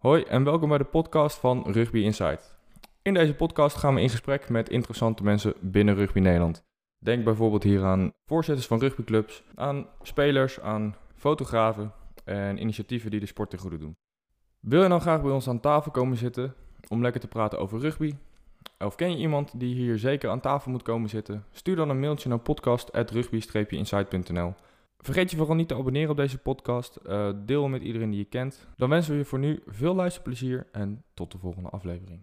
Hoi en welkom bij de podcast van Rugby Insight. In deze podcast gaan we in gesprek met interessante mensen binnen Rugby Nederland. Denk bijvoorbeeld hier aan voorzitters van rugbyclubs, aan spelers, aan fotografen en initiatieven die de sport ten goede doen. Wil je nou graag bij ons aan tafel komen zitten om lekker te praten over rugby? Of ken je iemand die hier zeker aan tafel moet komen zitten? Stuur dan een mailtje naar podcast.rugby-insight.nl Vergeet je vooral niet te abonneren op deze podcast. Uh, deel met iedereen die je kent. Dan wensen we je voor nu veel luisterplezier en tot de volgende aflevering.